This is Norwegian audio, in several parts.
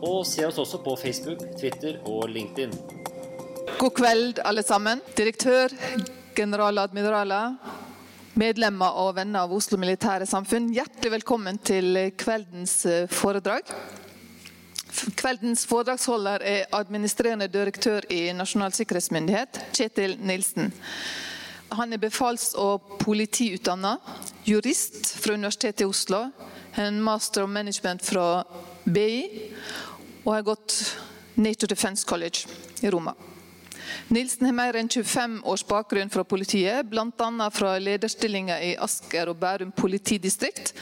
og se oss også på Facebook, Twitter og LinkedIn. God kveld, alle sammen. Direktør, generaladmiraler, medlemmer og venner av Oslo Militære Samfunn. Hjertelig velkommen til kveldens eh, foredrag. Kveldens foredragsholder er administrerende direktør i Nasjonal sikkerhetsmyndighet, Kjetil Nilsen. Han er befals- og politiutdanna, jurist fra Universitetet i Oslo, en master of management fra BI og har gått NATO Defence College i Roma. Nilsen har mer enn 25 års bakgrunn fra politiet, bl.a. fra lederstillinger i Asker og Bærum politidistrikt,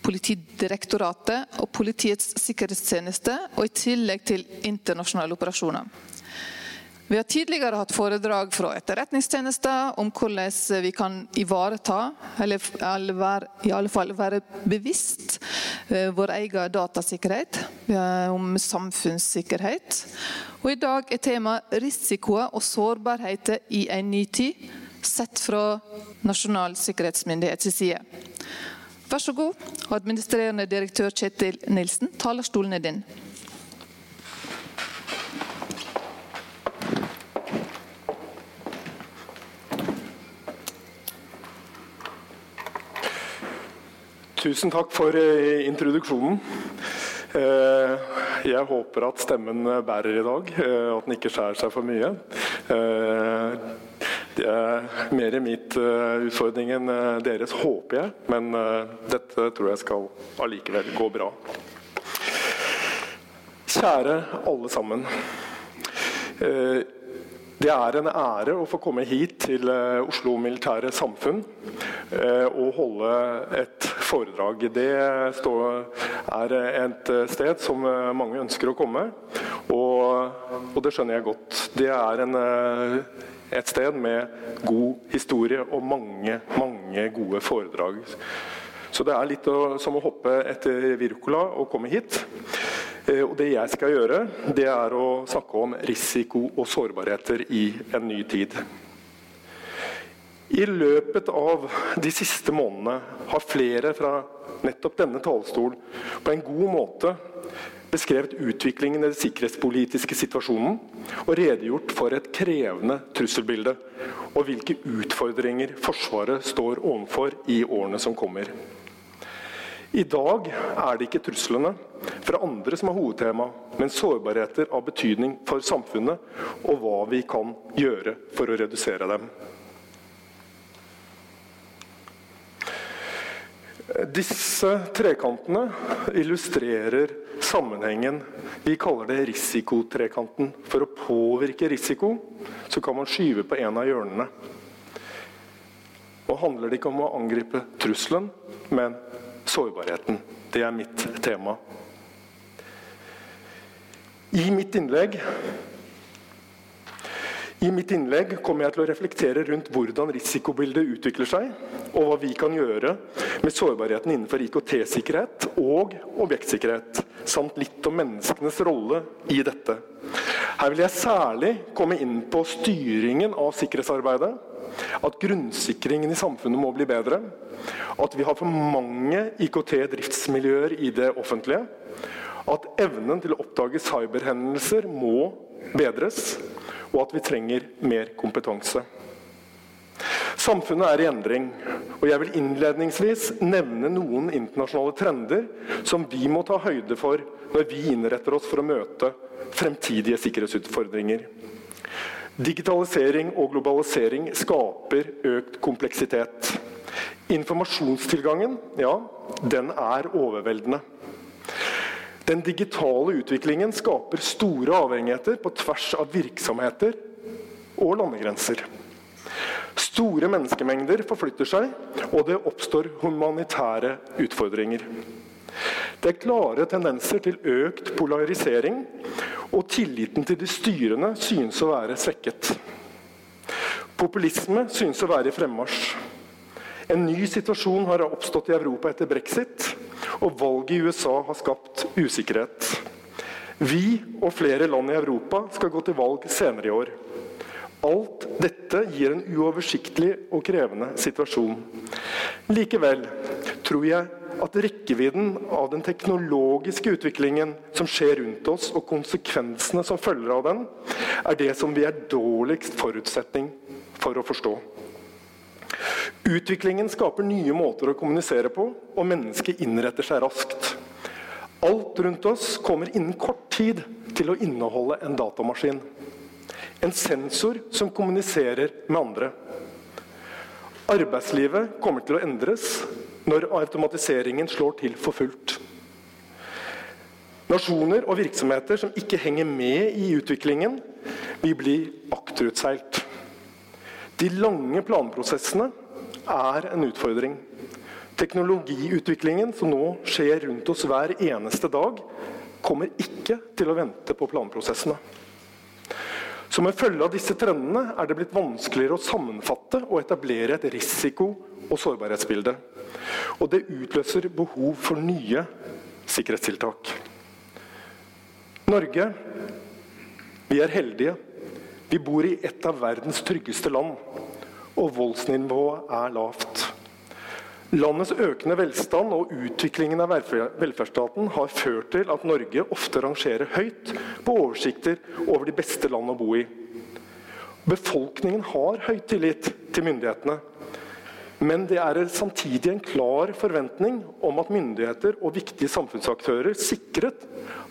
Politidirektoratet og Politiets sikkerhetstjeneste, og i tillegg til internasjonale operasjoner. Vi har tidligere hatt foredrag fra etterretningstjenester om hvordan vi kan ivareta, eller i alle fall være bevisst, vår egen datasikkerhet, eh, om samfunnssikkerhet. Og I dag er tema risikoer og sårbarheter i en ny tid, sett fra Nasjonal sikkerhetsmyndighets side. Vær så god, administrerende direktør Kjetil Nilsen. Talerstolen er din. Tusen takk for eh, introduksjonen. Eh, Jeg håper at stemmen bærer i dag, og at den ikke skjærer seg for mye. Eh, Det er mer mitt eh, utfordring enn eh, deres, håper jeg. Men eh, dette tror jeg skal allikevel gå bra. Kjære alle sammen. Det er en ære å få komme hit til eh, Oslo Militære Samfunn eh, og holde et foredrag. Det er et sted som eh, mange ønsker å komme, og, det skjønner jeg godt. Det er en, et sted med god historie og mange, mange gode foredrag. Så det er litt som å hoppe etter Wirkola og komme hit. Eh, Og det jeg skal gjøre, det er å snakke om risiko og sårbarheter i en ny tid. I løpet av de siste månedene har flere fra nettopp denne talerstol på en god måte beskrevet utviklingen i den sikkerhetspolitiske situasjonen og redegjort for et krevende trusselbilde og hvilke utfordringer Forsvaret står overfor i årene som kommer. I dag er det ikke truslene fra andre som er hovedtema, men sårbarheter av betydning for samfunnet og hva vi kan gjøre for å redusere dem. Disse trekantene illustrerer sammenhengen. Vi kaller det risikotrekanten. For å påvirke risiko så kan man skyve på en av hjørnene. Og handler det ikke om å angripe trusselen, men sårbarheten. Det er mitt tema. I mitt innlegg i mitt innlegg kommer jeg til å reflektere rundt hvordan risikobildet utvikler seg, og hva vi kan gjøre med sårbarheten innenfor IKT-sikkerhet og objektsikkerhet, samt litt om menneskenes rolle i dette. Her vil jeg særlig komme inn på styringen av sikkerhetsarbeidet, at grunnsikringen i samfunnet må bli bedre, at vi har for mange IKT-driftsmiljøer i det offentlige, at evnen til å oppdage cyberhendelser må bedres, og at vi trenger mer kompetanse. Samfunnet er i endring, og jeg vil innledningsvis nevne noen internasjonale trender som vi må ta høyde for når vi innretter oss for å møte fremtidige sikkerhetsutfordringer. Digitalisering og globalisering skaper økt kompleksitet. Informasjonstilgangen, ja, den er overveldende. Den digitale utviklingen skaper store avhengigheter på tvers av virksomheter og landegrenser. Store menneskemengder forflytter seg, og det oppstår humanitære utfordringer. Det er klare tendenser til økt polarisering, og tilliten til de styrende synes å være svekket. Populisme synes å være i fremmarsj. En ny situasjon har oppstått i Europa etter brexit, og valget i USA har skapt usikkerhet. Vi og flere land i Europa skal gå til valg senere i år. Alt dette gir en uoversiktlig og krevende situasjon. Likevel tror jeg at rekkevidden av den teknologiske utviklingen som skjer rundt oss, og konsekvensene som følger av den, er det som vi er dårligst forutsetning for å forstå. Utviklingen skaper nye måter å kommunisere på, og mennesket innretter seg raskt. Alt rundt oss kommer innen kort tid til å inneholde en datamaskin. En sensor som kommuniserer med andre. Arbeidslivet kommer til å endres når automatiseringen slår til for fullt. Nasjoner og virksomheter som ikke henger med i utviklingen, vil bli akterutseilt. De lange planprosessene er en utfordring. Teknologiutviklingen som nå skjer rundt oss hver eneste dag, kommer ikke til å vente på planprosessene. Som en følge av disse trendene er det blitt vanskeligere å sammenfatte og etablere et risiko- og sårbarhetsbilde. Og det utløser behov for nye sikkerhetstiltak. Norge, vi er heldige. Vi bor i et av verdens tryggeste land og voldsnivået er lavt. Landets økende velstand og utviklingen av velferdsstaten har ført til at Norge ofte rangerer høyt på oversikter over de beste land å bo i. Befolkningen har høy tillit til myndighetene. Men det er samtidig en klar forventning om at myndigheter og viktige samfunnsaktører sikret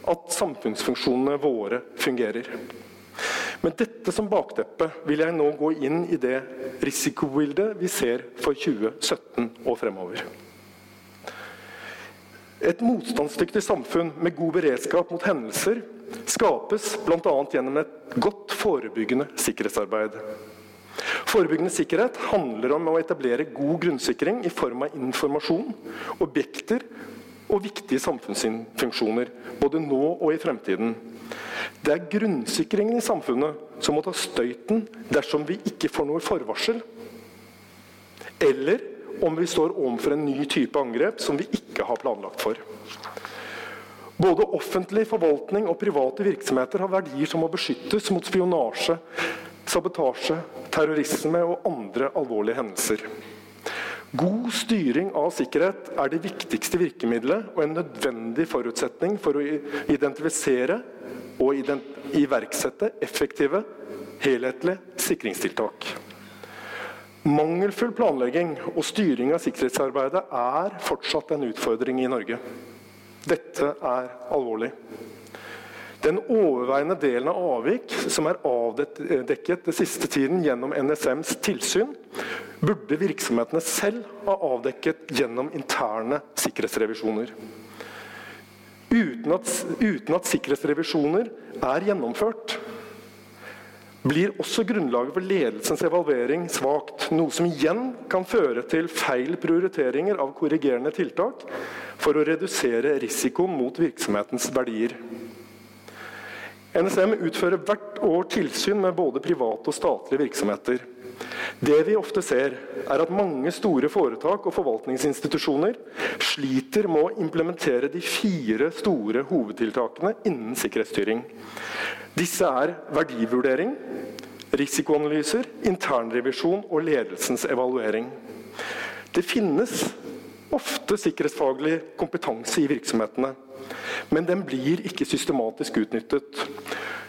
at samfunnsfunksjonene våre fungerer. Med dette som bakteppe vil jeg nå gå inn i det risikobildet vi ser for 2017 og fremover. Et motstandsdyktig samfunn med god beredskap mot hendelser skapes bl.a. gjennom et godt forebyggende sikkerhetsarbeid. Forebyggende sikkerhet handler om å etablere god grunnsikring i form av informasjon, objekter og viktige samfunnsfunksjoner, både nå og i fremtiden. Det er grunnsikringen i samfunnet som må ta støyten dersom vi ikke får noe forvarsel. Eller om vi står overfor en ny type angrep som vi ikke har planlagt for. Både offentlig forvaltning og private virksomheter har verdier som må beskyttes mot spionasje, sabotasje, terrorisme og andre alvorlige hendelser. God styring av sikkerhet er det viktigste virkemidlet og en nødvendig forutsetning for å identifisere og iverksette effektive, helhetlige sikringstiltak. Mangelfull planlegging og styring av sikkerhetsarbeidet er fortsatt en utfordring i Norge. Dette er alvorlig. Den overveiende delen av avvik som er avdekket den siste tiden gjennom NSMs tilsyn, burde virksomhetene selv ha avdekket gjennom interne sikkerhetsrevisjoner. Uten at, uten at sikkerhetsrevisjoner er gjennomført, blir også grunnlaget for ledelsens evaluering svakt. Noe som igjen kan føre til feil prioriteringer av korrigerende tiltak for å redusere risikoen mot virksomhetens verdier. NSM utfører hvert år tilsyn med både private og statlige virksomheter. Det vi ofte ser, er at mange store foretak og forvaltningsinstitusjoner sliter med å implementere de fire store hovedtiltakene innen sikkerhetsstyring. Disse er verdivurdering, risikoanalyser, internrevisjon og ledelsens evaluering. Det finnes ofte sikkerhetsfaglig kompetanse i virksomhetene, men den blir ikke systematisk utnyttet.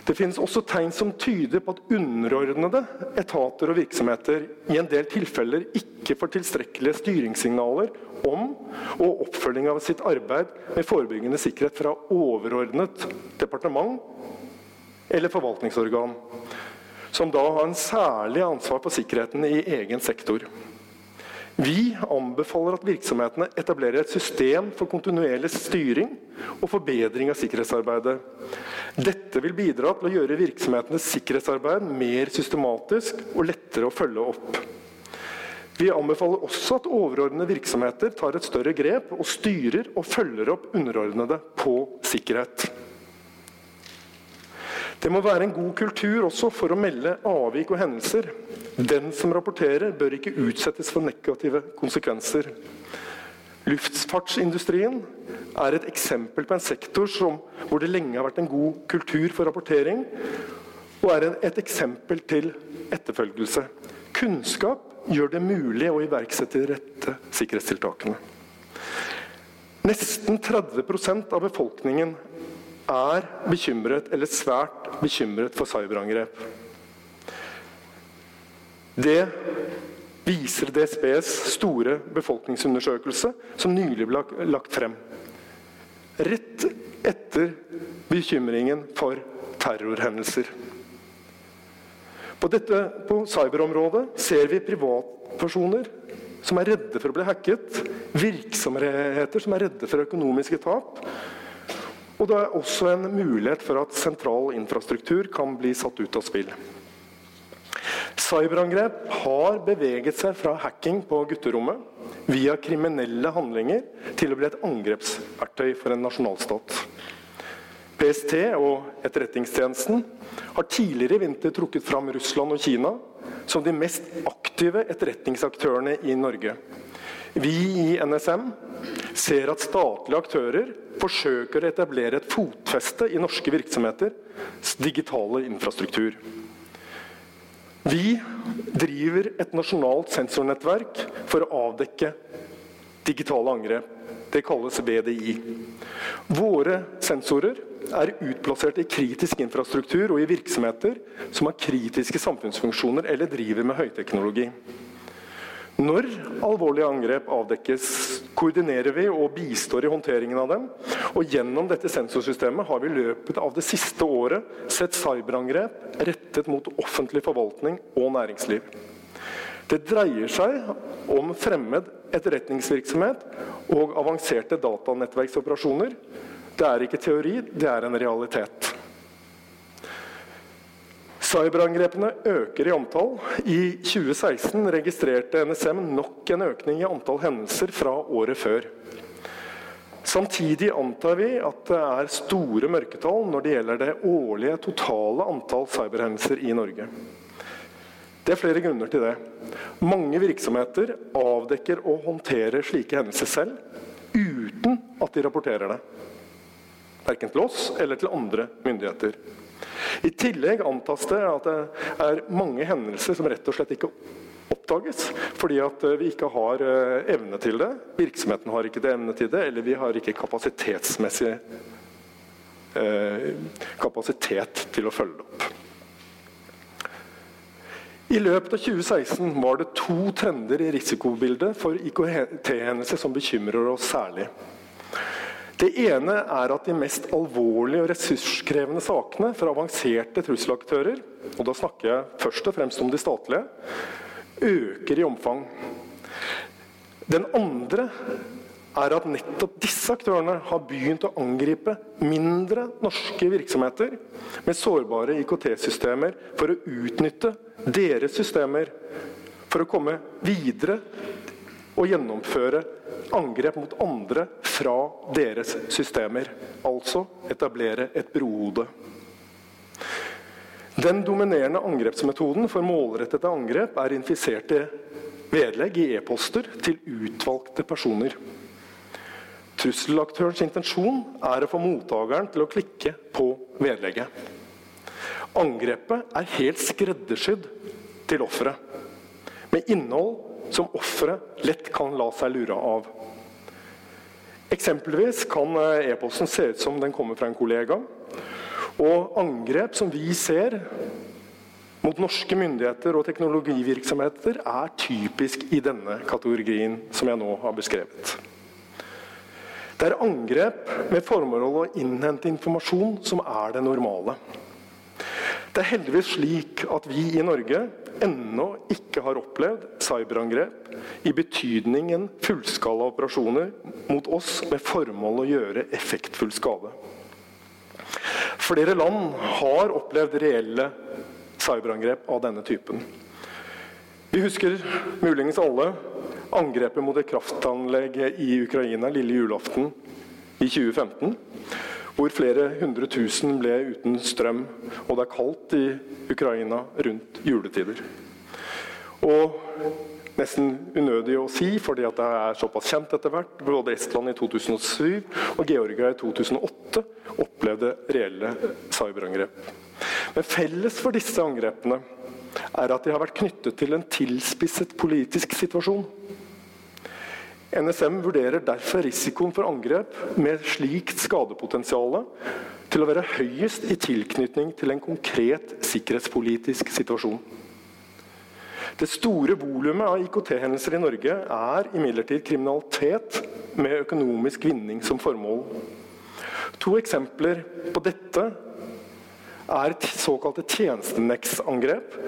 Det finnes også tegn som tyder på at underordnede etater og virksomheter i en del tilfeller ikke får tilstrekkelige styringssignaler om og oppfølging av sitt arbeid med forebyggende sikkerhet fra overordnet departement eller forvaltningsorgan, som da har en særlig ansvar for sikkerheten i egen sektor. Vi anbefaler at virksomhetene etablerer et system for kontinuerlig styring og forbedring av sikkerhetsarbeidet. Dette vil bidra til å gjøre virksomhetenes sikkerhetsarbeid mer systematisk og lettere å følge opp. Vi anbefaler også at overordnede virksomheter tar et større grep og styrer og følger opp underordnede på sikkerhet. Det må være en god kultur også for å melde avvik og hendelser. Den som rapporterer, bør ikke utsettes for negative konsekvenser. Luftfartsindustrien er et eksempel på en sektor som, hvor det lenge har vært en god kultur for rapportering, og er et eksempel til etterfølgelse. Kunnskap gjør det mulig å iverksette de rette sikkerhetstiltakene. Nesten 30% av befolkningen er bekymret, eller svært bekymret, for cyberangrep. Det viser DSBs store befolkningsundersøkelse, som nylig ble lagt frem. Rett etter bekymringen for terrorhendelser. På, dette, på cyberområdet ser vi privatpersoner som er redde for å bli hacket, virksomheter som er redde for økonomiske tap, og det er også en mulighet for at sentral infrastruktur kan bli satt ut av spill. Cyberangrep har beveget seg fra hacking på gutterommet via kriminelle handlinger til å bli et angrepsverktøy for en nasjonalstat. PST og Etterretningstjenesten har tidligere i vinter trukket fram Russland og Kina som de mest aktive etterretningsaktørene i Norge. Vi i NSM ser at statlige aktører forsøker å etablere et fotfeste i norske virksomheters digitale infrastruktur. Vi driver et nasjonalt sensornettverk for å avdekke digitale angrep. Det kalles BDI. Våre sensorer er utplassert i kritisk infrastruktur og i virksomheter som har kritiske samfunnsfunksjoner eller driver med høyteknologi. Når alvorlige angrep avdekkes, koordinerer vi og bistår i håndteringen av dem. Og gjennom dette sensorsystemet har vi i løpet av det siste året sett cyberangrep rettet mot offentlig forvaltning og næringsliv. Det dreier seg om fremmed etterretningsvirksomhet og avanserte datanettverksoperasjoner. Det er ikke teori, det er en realitet. Cyberangrepene øker i antall. I 2016 registrerte NSM nok en økning i antall hendelser fra året før. Samtidig antar vi at det er store mørketall når det gjelder det årlige totale antall cyberhendelser i Norge. Det er flere grunner til det. Mange virksomheter avdekker og håndterer slike hendelser selv, uten at de rapporterer det. Verken til oss eller til andre myndigheter. I tillegg antas det at det er mange hendelser som rett og slett ikke oppdages, fordi at vi ikke har eh, evne til det. Virksomheten har ikke det evne til det, eller vi har ikke kapasitetsmessig eh, kapasitet til å følge det opp. I løpet av 2016 var det to trender i risikobildet for IKT-hendelser som bekymrer oss særlig. Det ene er at de mest alvorlige og ressurskrevende sakene for avanserte trusselaktører, og da snakker jeg først og fremst om de statlige, øker i omfang. Den andre er at nettopp disse aktørene har begynt å angripe mindre norske virksomheter med sårbare IKT-systemer for å utnytte deres systemer for å komme videre og gjennomføre angrep mot andre fra deres systemer. Altså etablere et brohode. Den dominerende angrepsmetoden for målrettede angrep er infiserte vedlegg i e-poster til utvalgte personer. Trusselaktørens intensjon er å få mottakeren til å klikke på vedlegget. Angrepet er helt skreddersydd til offeret, med innhold som offeret lett kan la seg lure av. Eksempelvis kan eh, e-posten se ut som den kommer fra en kollega. Og angrep som vi ser mot norske myndigheter og teknologivirksomheter, er typisk i denne kategorien som jeg nå har beskrevet. Det er angrep med formål å innhente informasjon som er det normale. Det er heldigvis slik at vi i Norge ennå ikke har opplevd cyberangrep i betydningen fullskala operasjoner mot oss med formål å gjøre effektfull skade. Flere land har opplevd reelle cyberangrep av denne typen. Vi husker muligens alle angrepet mot et kraftanlegg i Ukraina lille julaften i 2015 hvor flere hundre tusen ble uten strøm, og det er kaldt i Ukraina rundt juletider. Og nesten unødig å si, fordi det er såpass kjent etter hvert. Både Estland i 2007 og Georgia i 2008 opplevde reelle cyberangrep. Men felles for disse angrepene er at de har vært knyttet til en tilspisset politisk situasjon. NSM vurderer derfor risikoen for angrep med slikt skadepotensial til å være høyest i tilknytning til en konkret sikkerhetspolitisk situasjon. Det store volumet av IKT-hendelser i Norge er imidlertid kriminalitet med økonomisk vinning som formål. To eksempler på dette er såkalte tjenesteneksangrep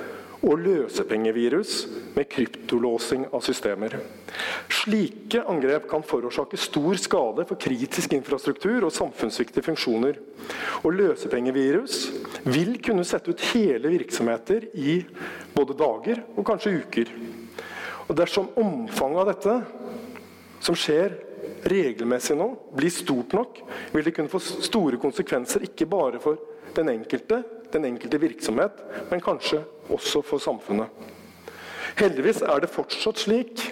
og løsepengevirus med kryptolåsing av systemer. Slike angrep kan forårsake stor skade for kritisk infrastruktur og samfunnsviktige funksjoner. Og løsepengevirus vil kunne sette ut hele virksomheter i både dager og kanskje uker. Og Dersom omfanget av dette som skjer regelmessig nå, blir stort nok, vil det kunne få store konsekvenser ikke bare for den enkelte, den enkelte virksomhet, men kanskje også for samfunnet. Heldigvis er det fortsatt slik,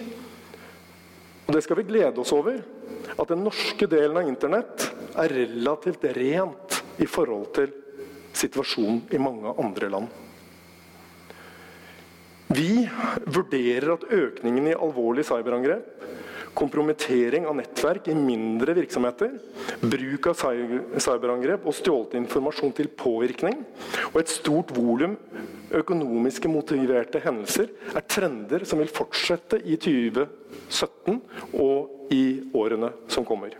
og det skal vi glede oss over, at den norske delen av internett er relativt rent i forhold til situasjonen i mange andre land. Vi vurderer at økningen i alvorlige cyberangrep kompromittering av nettverk i mindre virksomheter, bruk av cyberangrep og stjålet informasjon til påvirkning, og et stort volum økonomiske motiverte hendelser er trender som vil fortsette i 2017 og i årene som kommer.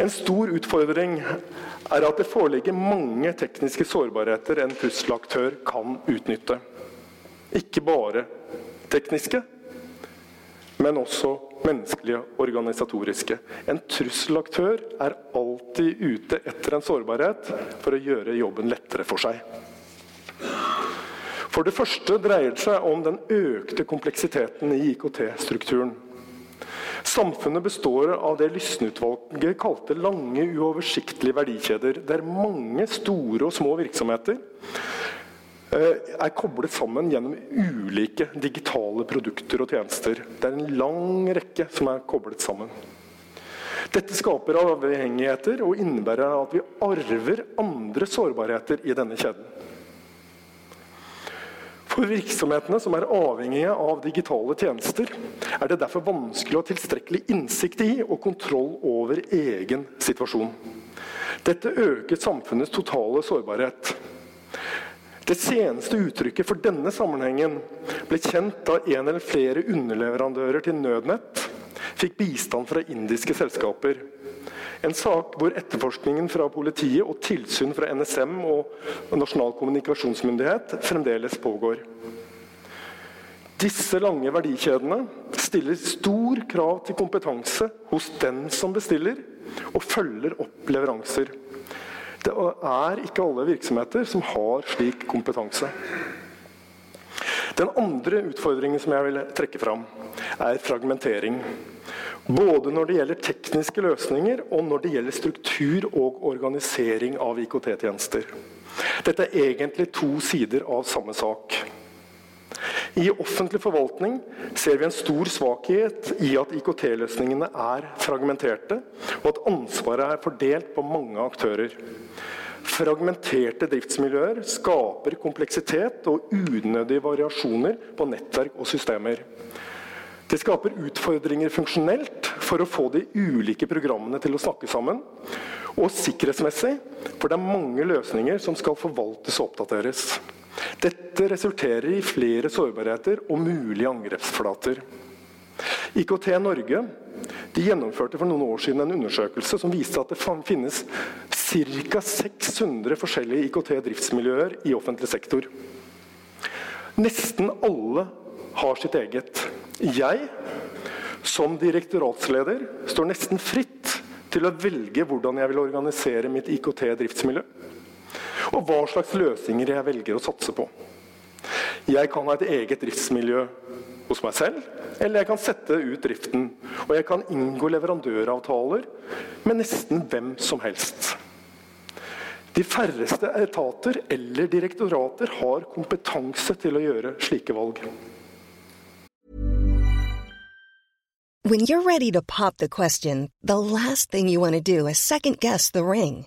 En stor utfordring er at det foreligger mange tekniske sårbarheter en trusselaktør kan utnytte. Ikke bare tekniske, men også menneskelige organisatoriske. En trusselaktør er alltid ute etter en sårbarhet for å gjøre jobben lettere for seg. For det første dreier det seg om den økte kompleksiteten i IKT-strukturen. Samfunnet består av det Lysne-utvalget kalte lange, uoversiktlige verdikjeder, der mange store og små virksomheter er koblet sammen gjennom ulike digitale produkter og tjenester. Det er en lang rekke som er koblet sammen. Dette skaper avhengigheter og innebærer at vi arver andre sårbarheter i denne kjeden. For virksomhetene som er avhengige av digitale tjenester, er det derfor vanskelig å ha tilstrekkelig innsikt i og kontroll over egen situasjon. Dette øker samfunnets totale sårbarhet. Det seneste uttrykket for denne sammenhengen ble kjent da en eller flere underleverandører til Nødnett fikk bistand fra indiske selskaper. En sak hvor etterforskningen fra politiet og tilsyn fra NSM og Nasjonal kommunikasjonsmyndighet fremdeles pågår. Disse lange verdikjedene stiller stor krav til kompetanse hos den som bestiller, og følger opp leveranser. Det er ikke alle virksomheter som har slik kompetanse. Den andre utfordringen som jeg vil trekke fram, er fragmentering. Både når det gjelder tekniske løsninger og når det gjelder struktur og organisering av IKT-tjenester. Dette er egentlig to sider av samme sak. I offentlig forvaltning ser vi en stor svakhet i at IKT-løsningene er fragmenterte, og at ansvaret er fordelt på mange aktører. Fragmenterte driftsmiljøer skaper kompleksitet og unødige variasjoner på nettverk og systemer. Det skaper utfordringer funksjonelt for å få de ulike programmene til å snakke sammen. Og sikkerhetsmessig, for det er mange løsninger som skal forvaltes og oppdateres. Dette resulterer i flere sårbarheter og mulige angrepsflater. IKT Norge gjennomførte for noen år siden en undersøkelse som viste at det finnes ca. 600 forskjellige IKT-driftsmiljøer i offentlig sektor. Nesten alle har sitt eget. Jeg, som direktoratsleder, står nesten fritt til å velge hvordan jeg vil organisere mitt IKT-driftsmiljø. Og hva slags løsninger jeg velger å satse på. Jeg kan ha et eget driftsmiljø hos meg selv, eller jeg kan sette ut driften. Og jeg kan inngå leverandøravtaler med nesten hvem som helst. De færreste etater eller direktorater har kompetanse til å gjøre slike valg. When you're ready to pop the question, the last thing you want to do is second guess the ring.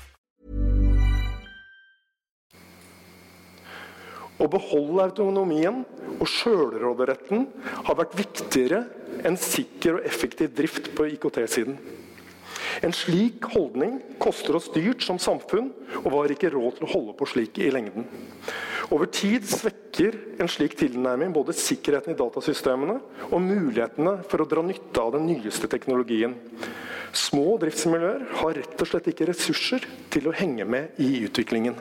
Å beholde autonomien og sjølråderetten har vært viktigere enn sikker og effektiv drift på IKT-siden. En slik holdning koster oss dyrt som samfunn, og var ikke råd til å holde på slik i lengden. Over tid svekker en slik tilnærming både sikkerheten i datasystemene og mulighetene for å dra nytte av den nyeste teknologien. Små driftsmiljøer har rett og slett ikke ressurser til å henge med i utviklingen.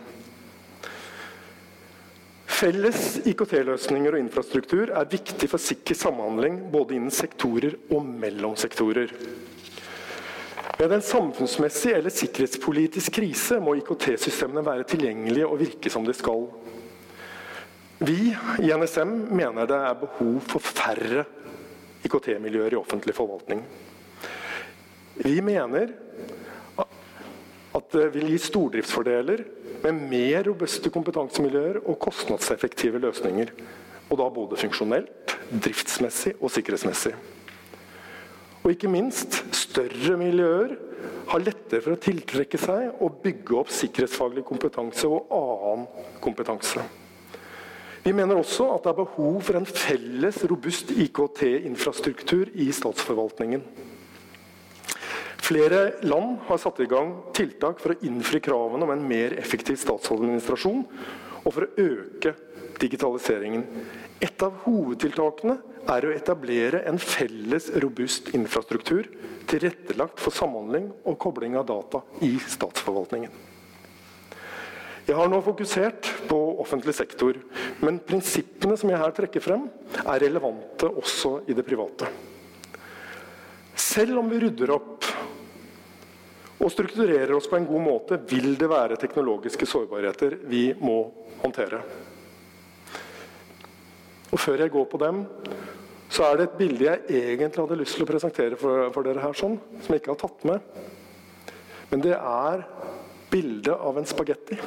Felles IKT-løsninger og infrastruktur er viktig for sikker samhandling både innen sektorer og mellom sektorer. Ved en samfunnsmessig eller sikkerhetspolitisk krise må IKT-systemene være tilgjengelige og virke som de skal. Vi i NSM mener det er behov for færre IKT-miljøer i offentlig forvaltning. Vi mener at det vil gi stordriftsfordeler med mer robuste kompetansemiljøer og kostnadseffektive løsninger. Og da både funksjonelt, driftsmessig og sikkerhetsmessig. Og ikke minst, større miljøer har lettere for å tiltrekke seg og bygge opp sikkerhetsfaglig kompetanse og annen kompetanse. Vi mener også at det er behov for en felles, robust IKT-infrastruktur i statsforvaltningen. Flere land har satt i gang tiltak for å innfri kravene om en mer effektiv statsadministrasjon og for å øke digitaliseringen. Et av hovedtiltakene er å etablere en felles, robust infrastruktur tilrettelagt for samhandling og kobling av data i statsforvaltningen. Jeg har nå fokusert på offentlig sektor, men prinsippene som jeg her trekker frem, er relevante også i det private. Selv om vi rydder opp og strukturerer oss på en god måte, vil det være teknologiske sårbarheter vi må håndtere. Og Før jeg går på dem, så er det et bilde jeg egentlig hadde lyst til å presentere for, for dere her, sånn, som jeg ikke har tatt med. Men det er bildet av en spagetti.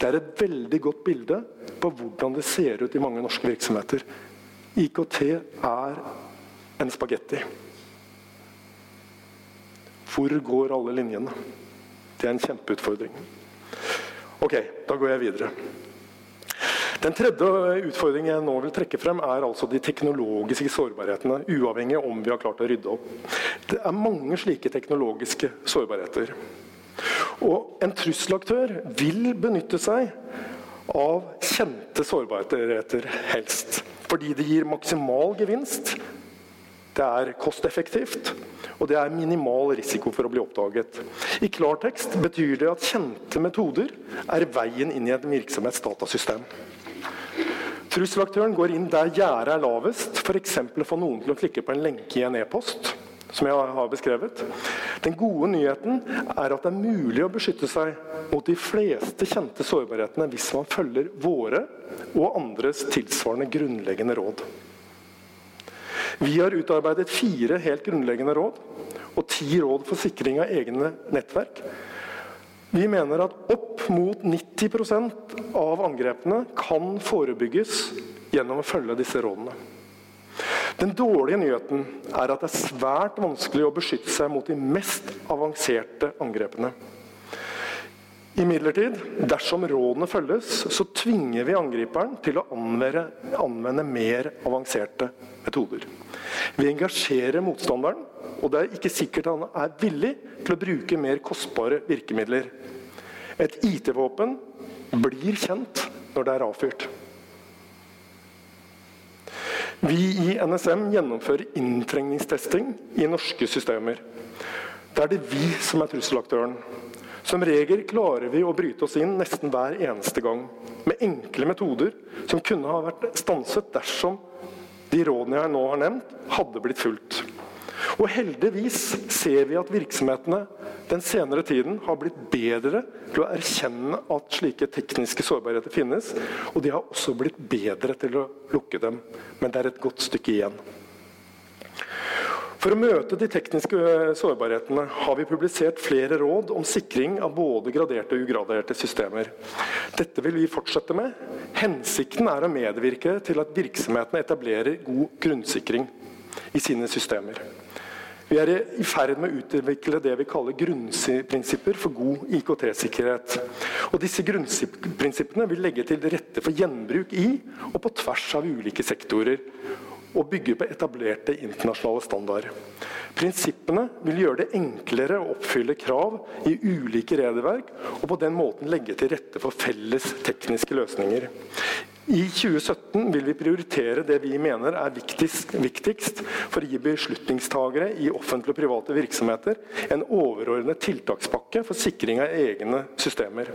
Det er et veldig godt bilde på hvordan det ser ut i mange norske virksomheter. IKT er en spagetti. Hvor går alle linjene? Det er en kjempeutfordring. Ok, da går jeg videre. Den tredje utfordringen jeg nå vil trekke frem, er altså de teknologiske sårbarhetene. Uavhengig om vi har klart å rydde opp. Det er mange slike teknologiske sårbarheter. Og en trusselaktør vil benytte seg av kjente sårbarheter, helst. Fordi det gir maksimal gevinst, det er kosteffektivt, og det er minimal risiko for å bli oppdaget. I klartekst betyr det at kjente metoder er veien inn i en virksomhets datasystem. Trusselaktøren går inn der gjerdet er lavest, f.eks. få noen til å klikke på en lenke i en e-post. som jeg har beskrevet. Den gode nyheten er at det er mulig å beskytte seg mot de fleste kjente sårbarhetene hvis man følger våre og andres tilsvarende grunnleggende råd. Vi har utarbeidet fire helt grunnleggende råd og ti råd for sikring av egne nettverk vi mener at opp mot 90% av angrepene kan forebygges gjennom å følge disse rådene. Den dårlige nyheten er at det er svært vanskelig å beskytte seg mot de mest avanserte angrepene. Imidlertid, dersom rådene følges, så tvinger vi angriperen til å anvende, anvende mer avanserte metoder. Vi engasjerer motstanderen og det er ikke sikkert han er villig til å bruke mer kostbare virkemidler. Et IT-våpen blir kjent når det er avfyrt. Vi i NSM gjennomfører inntrengningstesting i norske systemer. Da er det vi som er trusselaktøren. Som regel klarer vi å bryte oss inn nesten hver eneste gang. Med enkle metoder som kunne ha vært stanset dersom de rådene jeg nå har nevnt, hadde blitt fulgt. Og heldigvis ser vi at virksomhetene den senere tiden har blitt bedre til å erkjenne at slike tekniske sårbarheter finnes, og de har også blitt bedre til å lukke dem. Men det er et godt stykke igjen. For å møte de tekniske sårbarhetene har vi publisert flere råd om sikring av både graderte og ugraderte systemer. Dette vil vi fortsette med. Hensikten er å medvirke til at virksomhetene etablerer god grunnsikring i sine systemer. Vi er i ferd med å utvikle det vi kaller grunnprinsipper for god IKT-sikkerhet. Og Disse grunnprinsippene vil legge til rette for gjenbruk i og på tvers av ulike sektorer og bygge på etablerte internasjonale standarder. Prinsippene vil gjøre det enklere å oppfylle krav i ulike regelverk, og på den måten legge til rette for felles tekniske løsninger. I 2017 vil vi prioritere det vi mener er viktigst, viktigst for å gi beslutningstagere i offentlige og private virksomheter en overordnet tiltakspakke for sikring av egne systemer.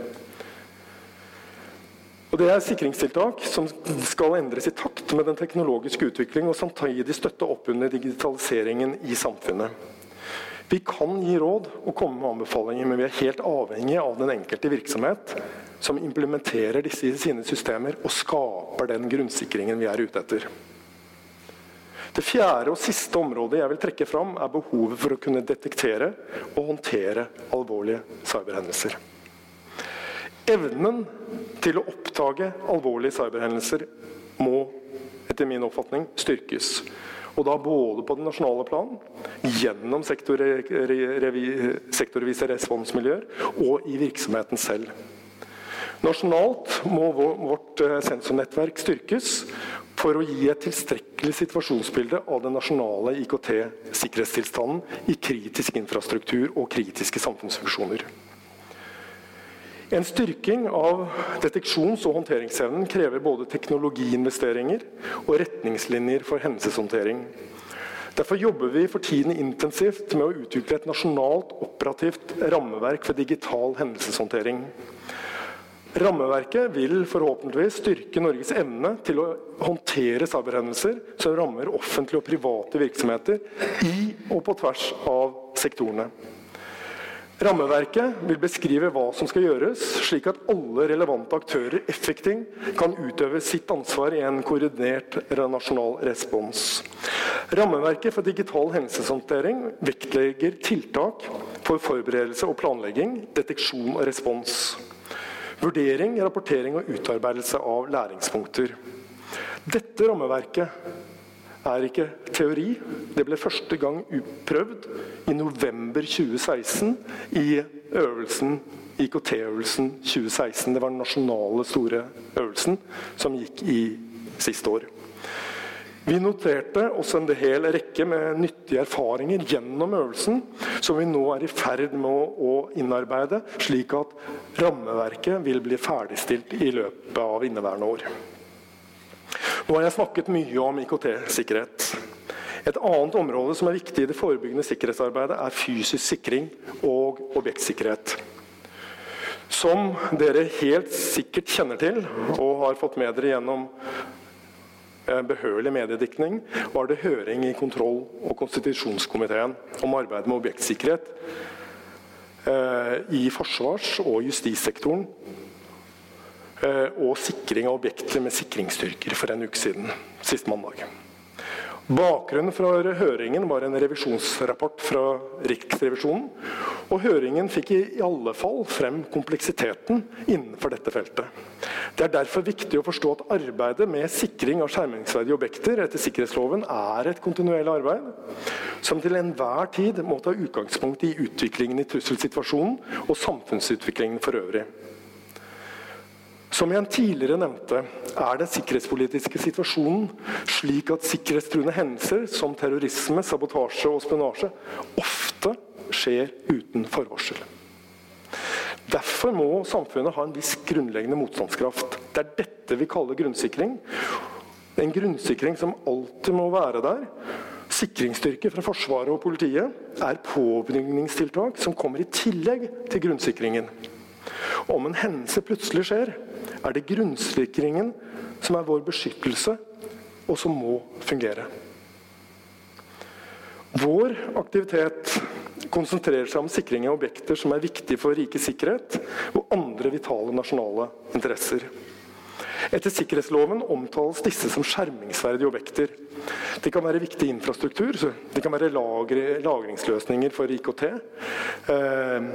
Og Det er sikringstiltak som skal endres i takt med den teknologiske utvikling og samtidig støtte opp under digitaliseringen i samfunnet. Vi kan gi råd og komme med anbefalinger, men vi er helt avhengige av den enkelte virksomhet som implementerer disse i sine systemer og skaper den grunnsikringen vi er ute etter. Det fjerde og siste området jeg vil trekke fram, er behovet for å kunne detektere og håndtere alvorlige cyberhendelser. Evnen til å oppdage alvorlige cyberhendelser må etter min oppfatning styrkes. Og da både på det nasjonale plan, gjennom sektorvise responsmiljøer og i virksomheten selv. Nasjonalt må vårt eh, sensornettverk styrkes for å gi et tilstrekkelig situasjonsbilde av den nasjonale IKT-sikkerhetstilstanden i kritisk infrastruktur og kritiske samfunnsfunksjoner. En styrking av deteksjons- og håndteringsevnen krever både teknologiinvesteringer og retningslinjer for hendelseshåndtering. Derfor jobber vi for tiden intensivt med å utvikle et nasjonalt operativt rammeverk for digital hendelseshåndtering. Rammeverket vil forhåpentligvis styrke Norges evne til å håndtere cyberhendelser som rammer offentlige og private virksomheter i og på tvers av sektorene. Rammeverket vil beskrive hva som skal gjøres, slik at alle relevante aktører effektivt kan utøve sitt ansvar i en koordinert nasjonal respons. Rammeverket for digital hendelseshåndtering vektlegger tiltak for forberedelse og planlegging, deteksjon og respons. Vurdering, rapportering og utarbeidelse av læringspunkter. Dette rammeverket er ikke teori. Det ble første gang prøvd i november 2016 i øvelsen IKT-øvelsen 2016. Det var den nasjonale, store øvelsen som gikk i siste år. Vi noterte også en hel rekke med nyttige erfaringer gjennom øvelsen, som vi nå er i ferd med å innarbeide, slik at rammeverket vil bli ferdigstilt i løpet av inneværende år. Nå har jeg snakket mye om IKT-sikkerhet. Et annet område som er viktig i det forebyggende sikkerhetsarbeidet, er fysisk sikring og objektsikkerhet. Som dere helt sikkert kjenner til og har fått med dere gjennom Eh, behørig mediedekning var det høring i kontroll- og konstitusjonskomiteen om arbeidet med objektsikkerhet eh, i forsvars- og justissektoren. Eh, og sikring av objekter med sikringsstyrker for en uke siden, sist mandag. Bakgrunnen for høringen var en revisjonsrapport fra Riksrevisjonen. Og høringen fikk i alle fall frem kompleksiteten innenfor dette feltet. Det er derfor viktig å forstå at arbeidet med sikring av skjermingsverdige objekter etter sikkerhetsloven er et kontinuerlig arbeid, som til enhver tid må ta utgangspunkt i utviklingen i trusselsituasjonen og samfunnsutviklingen for øvrig. Som jeg tidligere nevnte, er den sikkerhetspolitiske situasjonen slik at sikkerhetstruende hendelser som terrorisme, sabotasje og spionasje ofte skjer uten forvarsel. Derfor må samfunnet ha en viss grunnleggende motstandskraft. Det er dette vi kaller grunnsikring. En grunnsikring som alltid må være der. Sikringsstyrker fra Forsvaret og politiet er påbygningstiltak som kommer i tillegg til grunnsikringen. Om en hendelse plutselig skjer, er det grunnsikringen som er vår beskyttelse, og som må fungere. Vår aktivitet konsentrerer seg om sikring av objekter som er viktige for rikets sikkerhet og andre vitale nasjonale interesser. Etter sikkerhetsloven omtales disse som skjermingsverdige objekter. Det kan være viktig infrastruktur, det kan være lagre, lagringsløsninger for IKT, eh,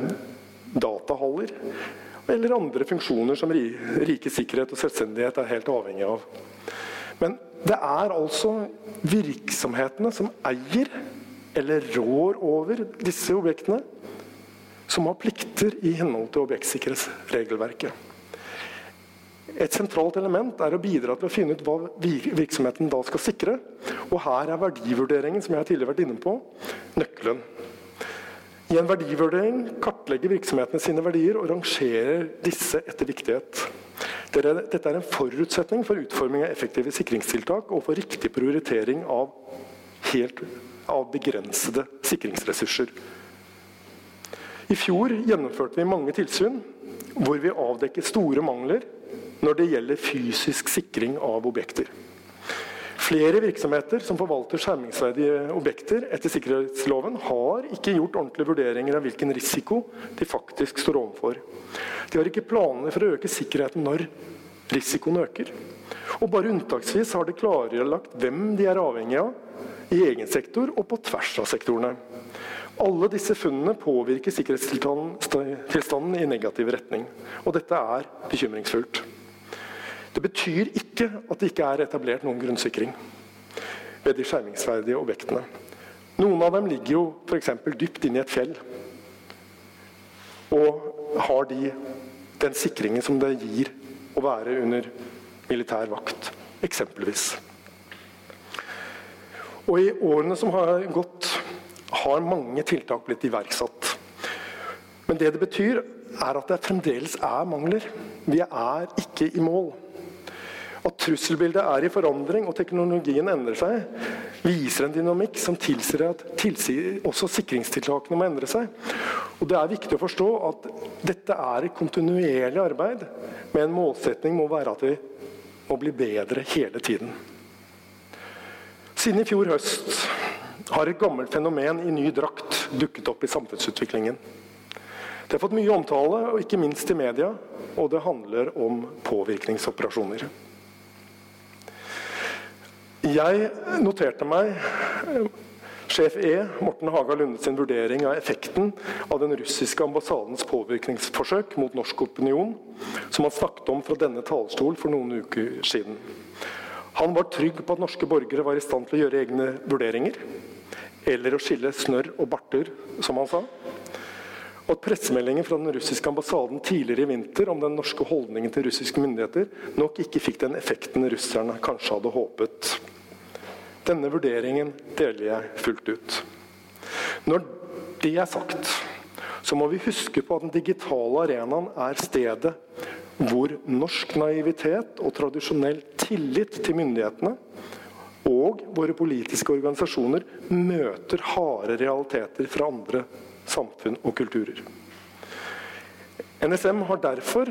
datahaller, eller andre funksjoner som rikets sikkerhet og selvstendighet er helt avhengig av. Men det er altså virksomhetene som eier eller rår over disse objektene, som har plikter i henhold til objektsikkerhetsregelverket. Et sentralt element er å bidra til å finne ut hva virksomheten da skal sikre. Og her er verdivurderingen som jeg tidligere har vært inne på, nøkkelen. I en verdivurdering kartlegger virksomhetene sine verdier og rangerer disse etter viktighet. Dette er en forutsetning for utforming av effektive sikringstiltak og for riktig prioritering av, helt, av begrensede sikringsressurser. I fjor gjennomførte vi mange tilsyn hvor vi avdekket store mangler når det gjelder fysisk sikring av objekter. Flere virksomheter som forvalter skjermingsverdige objekter etter sikkerhetsloven, har ikke gjort ordentlige vurderinger av hvilken risiko de faktisk står overfor. De har ikke planer for å øke sikkerheten når risikoen øker. Og bare unntaksvis har de klarlagt hvem de er avhengig av i egen sektor og på tvers av sektorene. Alle disse funnene påvirker sikkerhetstilstanden i negativ retning. Og dette er bekymringsfullt. Det betyr ikke at det ikke er etablert noen grunnsikring ved de skjermingsverdige objektene. Noen av dem ligger jo f.eks. dypt inne i et fjell. Og har de den sikringen som det gir å være under militær vakt, eksempelvis. Og i årene som har gått, har mange tiltak blitt iverksatt. Men det det betyr, er at det fremdeles er mangler. Vi er ikke i mål. At trusselbildet er i forandring og teknologien endrer seg, viser en dynamikk som tilsier at tilsier også sikringstiltakene må endre seg. Og Det er viktig å forstå at dette er et kontinuerlig arbeid, med en målsetning må være at vi må bli bedre hele tiden. Siden i fjor høst har et gammelt fenomen i ny drakt dukket opp i samfunnsutviklingen. Det har fått mye omtale, og ikke minst i media, og det handler om påvirkningsoperasjoner. Jeg noterte meg eh, sjef E, Morten Haga Lunde sin vurdering av effekten av den russiske ambassadens påvirkningsforsøk mot norsk opinion, som han snakket om fra denne talerstol for noen uker siden. Han var trygg på at norske borgere var i stand til å gjøre egne vurderinger, eller å skille snørr og barter, som han sa. og at pressemeldingen fra den russiske ambassaden tidligere i vinter om den norske holdningen til russiske myndigheter nok ikke fikk den effekten russerne kanskje hadde håpet. Denne vurderingen deler jeg fullt ut. Når det er sagt, så må vi huske på at den digitale arenaen er stedet hvor norsk naivitet og tradisjonell tillit til myndighetene og våre politiske organisasjoner møter harde realiteter fra andre samfunn og kulturer. NSM har derfor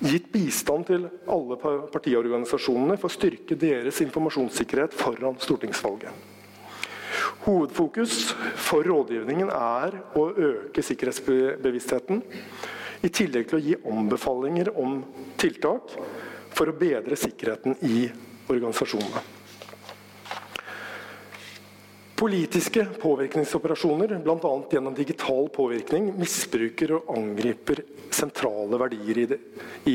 gitt bistand til alle partiorganisasjonene for å styrke deres informasjonssikkerhet foran stortingsvalget. Hovedfokus for rådgivningen er å øke sikkerhetsbevisstheten, i tillegg til å gi anbefalinger om tiltak for å bedre sikkerheten i organisasjonene. Politiske påvirkningsoperasjoner, bl.a. gjennom digital påvirkning, misbruker og angriper sentrale verdier i, det, i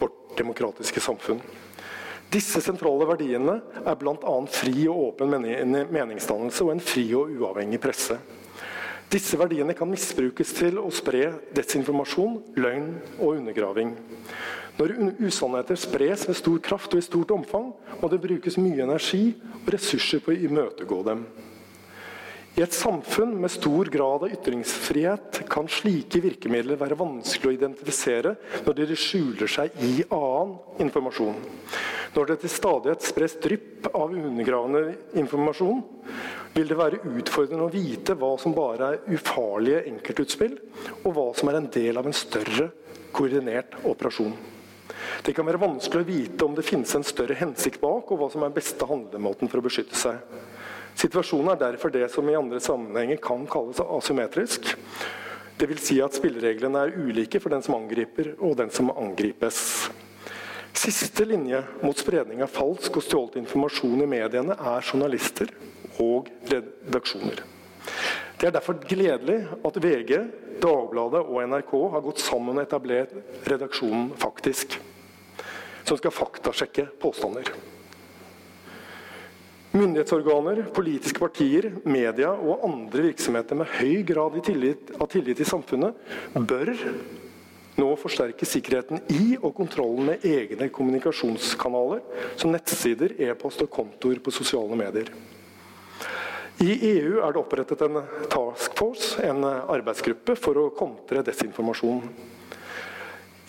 vårt demokratiske samfunn. Disse sentrale verdiene er bl.a. fri og åpen meningsdannelse og en fri og uavhengig presse. Disse verdiene kan misbrukes til å spre desinformasjon, løgn og undergraving. Når usannheter spres med stor kraft og i stort omfang, må det brukes mye energi og ressurser på å imøtegå dem. I et samfunn med stor grad av ytringsfrihet kan slike virkemidler være vanskelig å identifisere når de skjuler seg i annen informasjon. Når det til stadighet spres drypp av undergravende informasjon, vil det være utfordrende å vite hva som bare er ufarlige enkeltutspill, og hva som er en del av en større, koordinert operasjon. Det kan være vanskelig å vite om det finnes en større hensikt bak, og hva som er beste handlemåten for å beskytte seg. Situasjonen er derfor det som i andre sammenhenger kan kalles asymmetrisk. Dvs. Si at spillereglene er ulike for den som angriper og den som angripes. Siste linje mot spredning av falsk og stjålet informasjon i mediene er journalister og redaksjoner. Det er derfor gledelig at VG, Dagbladet og NRK har gått sammen og etablert redaksjonen Faktisk, som skal faktasjekke påstander. Myndighetsorganer, politiske partier, media og andre virksomheter med høy grad tillit, av tillit i samfunnet bør nå forsterke sikkerheten i og kontrollen med egne kommunikasjonskanaler, som nettsider, e-post og kontoer på sosiale medier. I EU er det opprettet en task force, en arbeidsgruppe, for å kontre desinformasjon.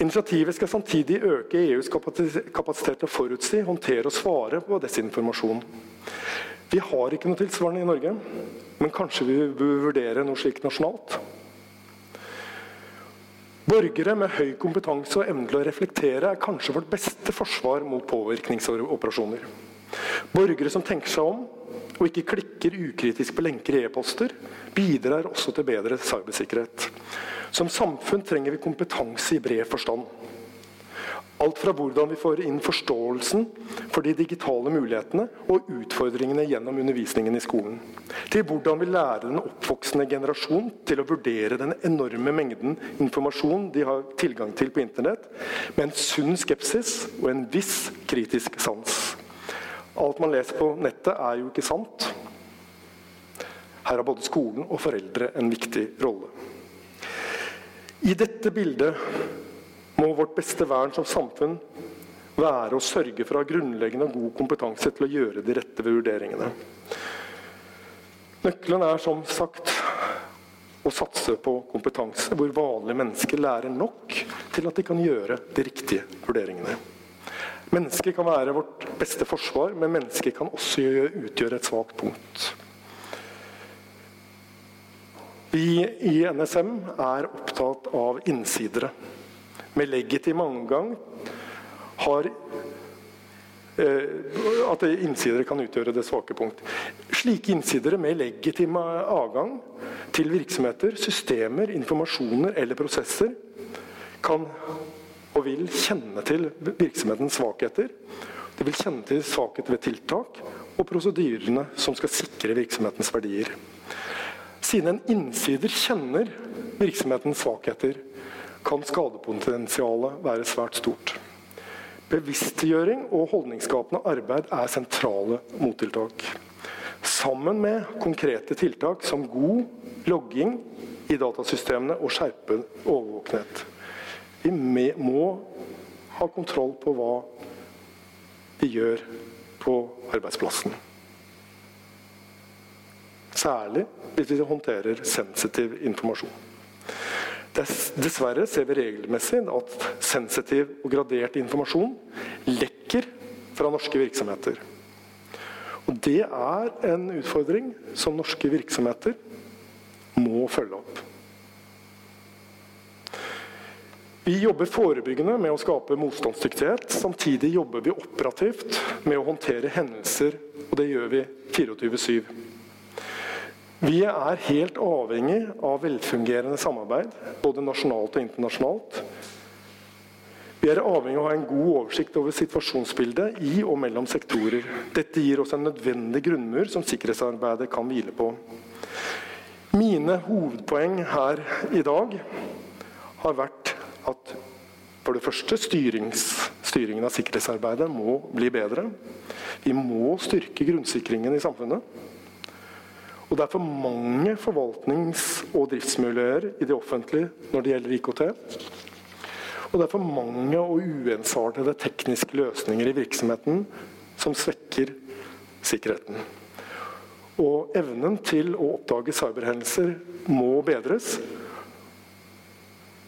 Initiativet skal samtidig øke EUs kapasitet til å forutsi, håndtere og svare på desinformasjon. Vi har ikke noe tilsvarende i Norge, men kanskje vi bør vurdere noe slikt nasjonalt? Borgere med høy kompetanse og evne til å reflektere er kanskje vårt beste forsvar mot påvirkningsoperasjoner. Borgere som tenker seg om og ikke klikker ukritisk på lenker i e-poster, bidrar også til bedre cybersikkerhet. Som samfunn trenger vi kompetanse i bred forstand. Alt fra hvordan vi får inn forståelsen for de digitale mulighetene og utfordringene gjennom undervisningen i skolen, til hvordan vi lærer den oppvoksende generasjon til å vurdere den enorme mengden informasjon de har tilgang til på internett, med en sunn skepsis og en viss kritisk sans. Alt man leser på nettet, er jo ikke sant. Her har både skolen og foreldre en viktig rolle. I dette bildet må vårt beste vern som samfunn være å sørge for å ha grunnleggende og god kompetanse til å gjøre de rette vurderingene. Nøkkelen er som sagt å satse på kompetanse hvor vanlige mennesker lærer nok til at de kan gjøre de riktige vurderingene. Mennesket kan være vårt beste forsvar, men mennesket kan også utgjøre et svakt punkt. Vi i NSM er opptatt av innsidere med legitim angang har eh, at innsidere kan utgjøre det svake punkt. Slike innsidere med legitim adgang til virksomheter, systemer, informasjoner eller prosesser kan og vil kjenne til virksomhetens svakheter. De vil kjenne til svakheter ved tiltak og prosedyrene som skal sikre virksomhetens verdier. Siden en innsider kjenner virksomhetens svakheter, kan skadepotensialet være svært stort. Bevisstgjøring og holdningsskapende arbeid er sentrale mottiltak. Sammen med konkrete tiltak som god logging, i datasystemene og skjerpe overvåkenhet. Vi må ha kontroll på hva vi gjør på arbeidsplassen. Særlig hvis vi håndterer sensitiv informasjon. Dessverre ser vi regelmessig at sensitiv og gradert informasjon lekker fra norske virksomheter. Og Det er en utfordring som norske virksomheter må følge opp. Vi jobber forebyggende med å skape motstandsdyktighet. Samtidig jobber vi operativt med å håndtere hendelser, og det gjør vi 24-7. Vi er helt avhengig av velfungerende samarbeid, både nasjonalt og internasjonalt. Vi er avhengig av å ha en god oversikt over situasjonsbildet i og mellom sektorer. Dette gir oss en nødvendig grunnmur som sikkerhetsarbeidet kan hvile på. Mine hovedpoeng her i dag har vært at for det første styringen av sikkerhetsarbeidet må bli bedre. Vi må styrke grunnsikringen i samfunnet. Og det er for mange forvaltnings- og driftsmiljøer i det offentlige når det gjelder IKT. Og det er for mange og uensartede tekniske løsninger i virksomheten som svekker sikkerheten. Og evnen til å oppdage cyberhendelser må bedres.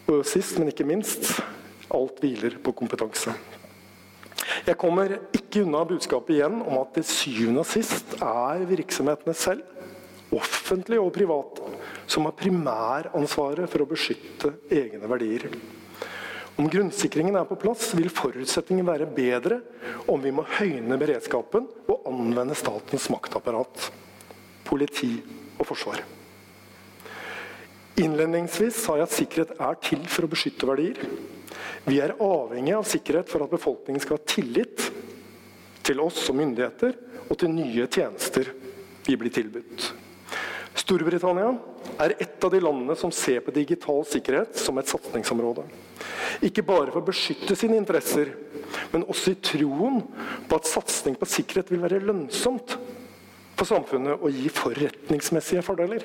Og sist, men ikke minst, alt hviler på kompetanse. Jeg kommer ikke unna budskapet igjen om at til syvende og sist er virksomhetene selv offentlige og private, som har primæransvaret for å beskytte egne verdier. Om grunnsikringen er på plass, vil forutsetningen være bedre om vi må høyne beredskapen og anvende statens maktapparat, politi og forsvar. Innledningsvis sa jeg at sikkerhet er til for å beskytte verdier. Vi er avhengig av sikkerhet for at befolkningen skal ha tillit til oss som myndigheter og til nye tjenester vi blir tilbudt. Storbritannia er et av de landene som ser på digital sikkerhet som et satsingsområde. Ikke bare for å beskytte sine interesser, men også i troen på at satsing på sikkerhet vil være lønnsomt for samfunnet og gi forretningsmessige fordeler.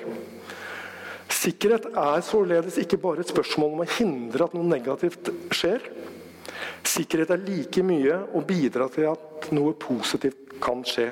Sikkerhet er således ikke bare et spørsmål om å hindre at noe negativt skjer. Sikkerhet er like mye å bidra til at noe positivt kan skje.